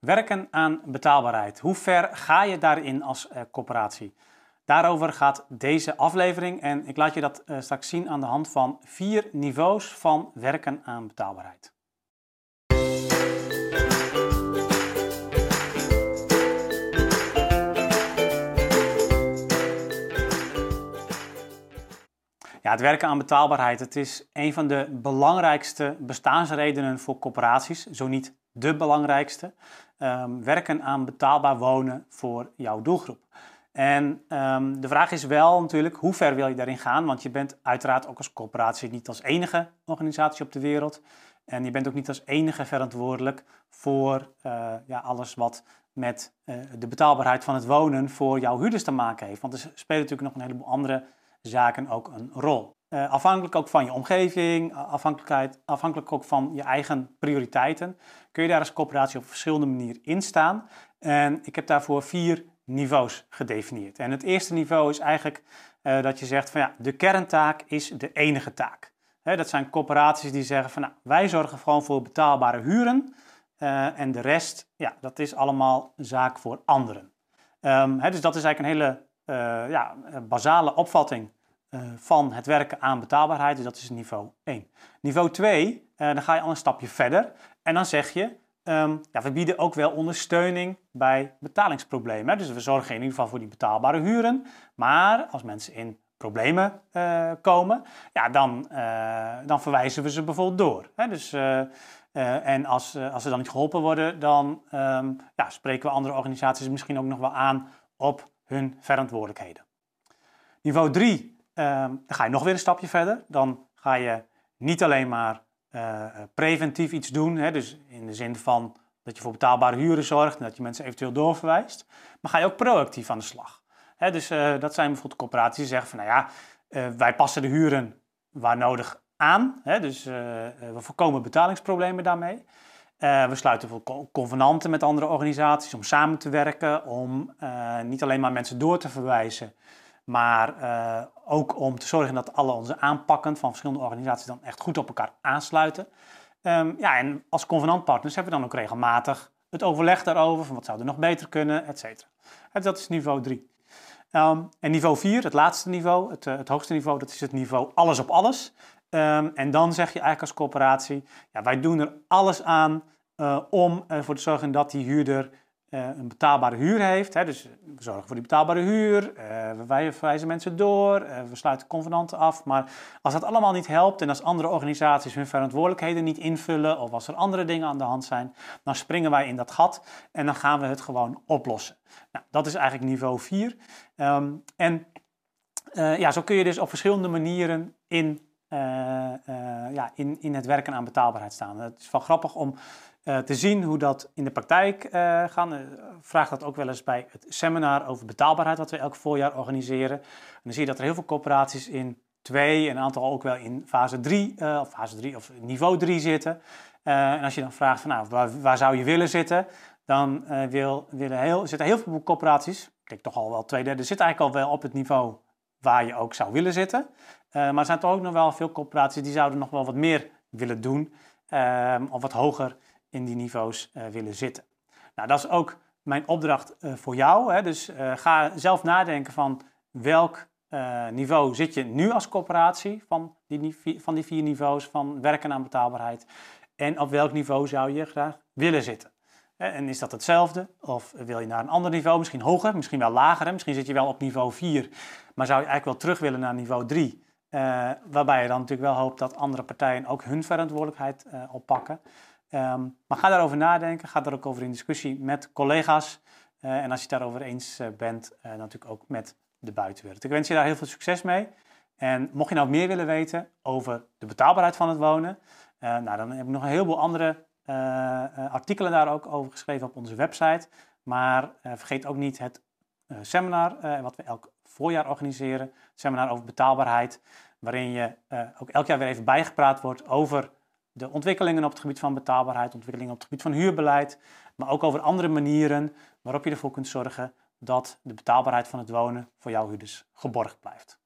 Werken aan betaalbaarheid. Hoe ver ga je daarin als uh, corporatie? Daarover gaat deze aflevering en ik laat je dat uh, straks zien aan de hand van vier niveaus van werken aan betaalbaarheid. Het werken aan betaalbaarheid. Het is een van de belangrijkste bestaansredenen voor corporaties, zo niet de belangrijkste. Um, werken aan betaalbaar wonen voor jouw doelgroep. En um, de vraag is wel natuurlijk, hoe ver wil je daarin gaan? Want je bent uiteraard ook als corporatie niet als enige organisatie op de wereld. En je bent ook niet als enige verantwoordelijk voor uh, ja, alles wat met uh, de betaalbaarheid van het wonen voor jouw huurders te maken heeft. Want er spelen natuurlijk nog een heleboel andere zaken ook een rol. Uh, afhankelijk ook van je omgeving, afhankelijkheid, afhankelijk ook van je eigen prioriteiten, kun je daar als coöperatie op verschillende manieren in staan. En ik heb daarvoor vier niveaus gedefinieerd. En het eerste niveau is eigenlijk uh, dat je zegt van ja, de kerntaak is de enige taak. Dat zijn corporaties die zeggen van nou, wij zorgen gewoon voor betaalbare huren uh, en de rest, ja, dat is allemaal zaak voor anderen. He, dus dat is eigenlijk een hele ja, basale opvatting uh, van het werken aan betaalbaarheid. Dus dat is niveau 1. Niveau 2, uh, dan ga je al een stapje verder. En dan zeg je, um, ja, we bieden ook wel ondersteuning bij betalingsproblemen. Dus we zorgen in ieder geval voor die betaalbare huren. Maar als mensen in problemen komen, ja, dan, dan verwijzen we ze bijvoorbeeld door. Hè? Dus, en als, als ze dan niet geholpen worden, dan um, ja, spreken we andere organisaties misschien ook nog wel aan op hun verantwoordelijkheden. Niveau 3, uh, dan ga je nog weer een stapje verder. Dan ga je niet alleen maar uh, preventief iets doen, hè, dus in de zin van dat je voor betaalbare huren zorgt en dat je mensen eventueel doorverwijst, maar ga je ook proactief aan de slag. Hè, dus uh, dat zijn bijvoorbeeld corporaties die zeggen van nou ja, wij passen de huren waar nodig aan, hè, dus we voorkomen betalingsproblemen daarmee. Uh, we sluiten convenanten met andere organisaties om samen te werken, om uh, niet alleen maar mensen door te verwijzen, maar uh, ook om te zorgen dat alle onze aanpakken van verschillende organisaties dan echt goed op elkaar aansluiten. Um, ja, en als convenantpartners hebben we dan ook regelmatig het overleg daarover, van wat zou er nog beter kunnen, et cetera. Dat is niveau 3. Um, en niveau 4, het laatste niveau, het, het, hoogste niveau, dat is het niveau alles op alles. Um, en dan zeg je eigenlijk als corporatie, ja, wij doen er alles aan uh, om ervoor te zorgen dat die huurder uh, een betaalbare huur heeft. Hè. Dus we zorgen voor die betaalbare huur, uh, we verwijzen mensen door, we sluiten convenanten af. Maar als dat allemaal niet helpt en als andere organisaties hun verantwoordelijkheden niet invullen of als er andere dingen aan de hand zijn, dan springen wij in dat gat en dan gaan we het gewoon oplossen. Nou, dat is eigenlijk niveau 4. Um, en ja, zo kun je dus op verschillende manieren in ja, in, in het werken aan betaalbaarheid staan. Het is wel grappig om uh, te zien hoe dat in de praktijk gaat. vraag dat ook wel eens bij het seminar over betaalbaarheid wat we elk voorjaar organiseren. En dan zie je dat er heel veel corporaties in 2 en een aantal ook wel in fase 3 of fase 3 of niveau 3 zitten. en als je dan vraagt van nou, waar, zou je willen zitten, dan wil, willen heel, zitten heel veel corporaties, ik denk toch al wel twee derde, zitten eigenlijk al wel op het niveau waar je ook zou willen zitten. Uh, maar er zijn toch ook nog wel veel corporaties die zouden nog wel wat meer willen doen. Uh, of wat hoger in die niveaus uh, willen zitten. Nou, dat is ook mijn opdracht voor jou. Hè. Dus ga zelf nadenken van welk niveau zit je nu als corporatie van die, van die vier niveaus van werken aan betaalbaarheid. En op welk niveau zou je graag willen zitten. En is dat hetzelfde? Of wil je naar een ander niveau, misschien hoger, misschien wel lager? Misschien zit je wel op niveau 4, maar zou je eigenlijk wel terug willen naar niveau 3. Uh, waarbij je dan natuurlijk wel hoopt dat andere partijen ook hun verantwoordelijkheid uh, oppakken. Um, maar ga daarover nadenken, ga daar ook over in discussie met collega's. Uh, en als je het daarover eens bent, natuurlijk ook met de buitenwereld. Ik wens je daar heel veel succes mee. En mocht je nou meer willen weten over de betaalbaarheid van het wonen, nou, dan heb ik nog een heleboel andere artikelen daar ook over geschreven op onze website. Maar vergeet ook niet het seminar wat we elk voorjaar organiseren. Seminar over betaalbaarheid, waarin je ook elk jaar weer even bijgepraat wordt over de ontwikkelingen op het gebied van betaalbaarheid, ontwikkelingen op het gebied van huurbeleid, maar ook over andere manieren waarop je ervoor kunt zorgen dat de betaalbaarheid van het wonen voor jouw huurders geborgd blijft.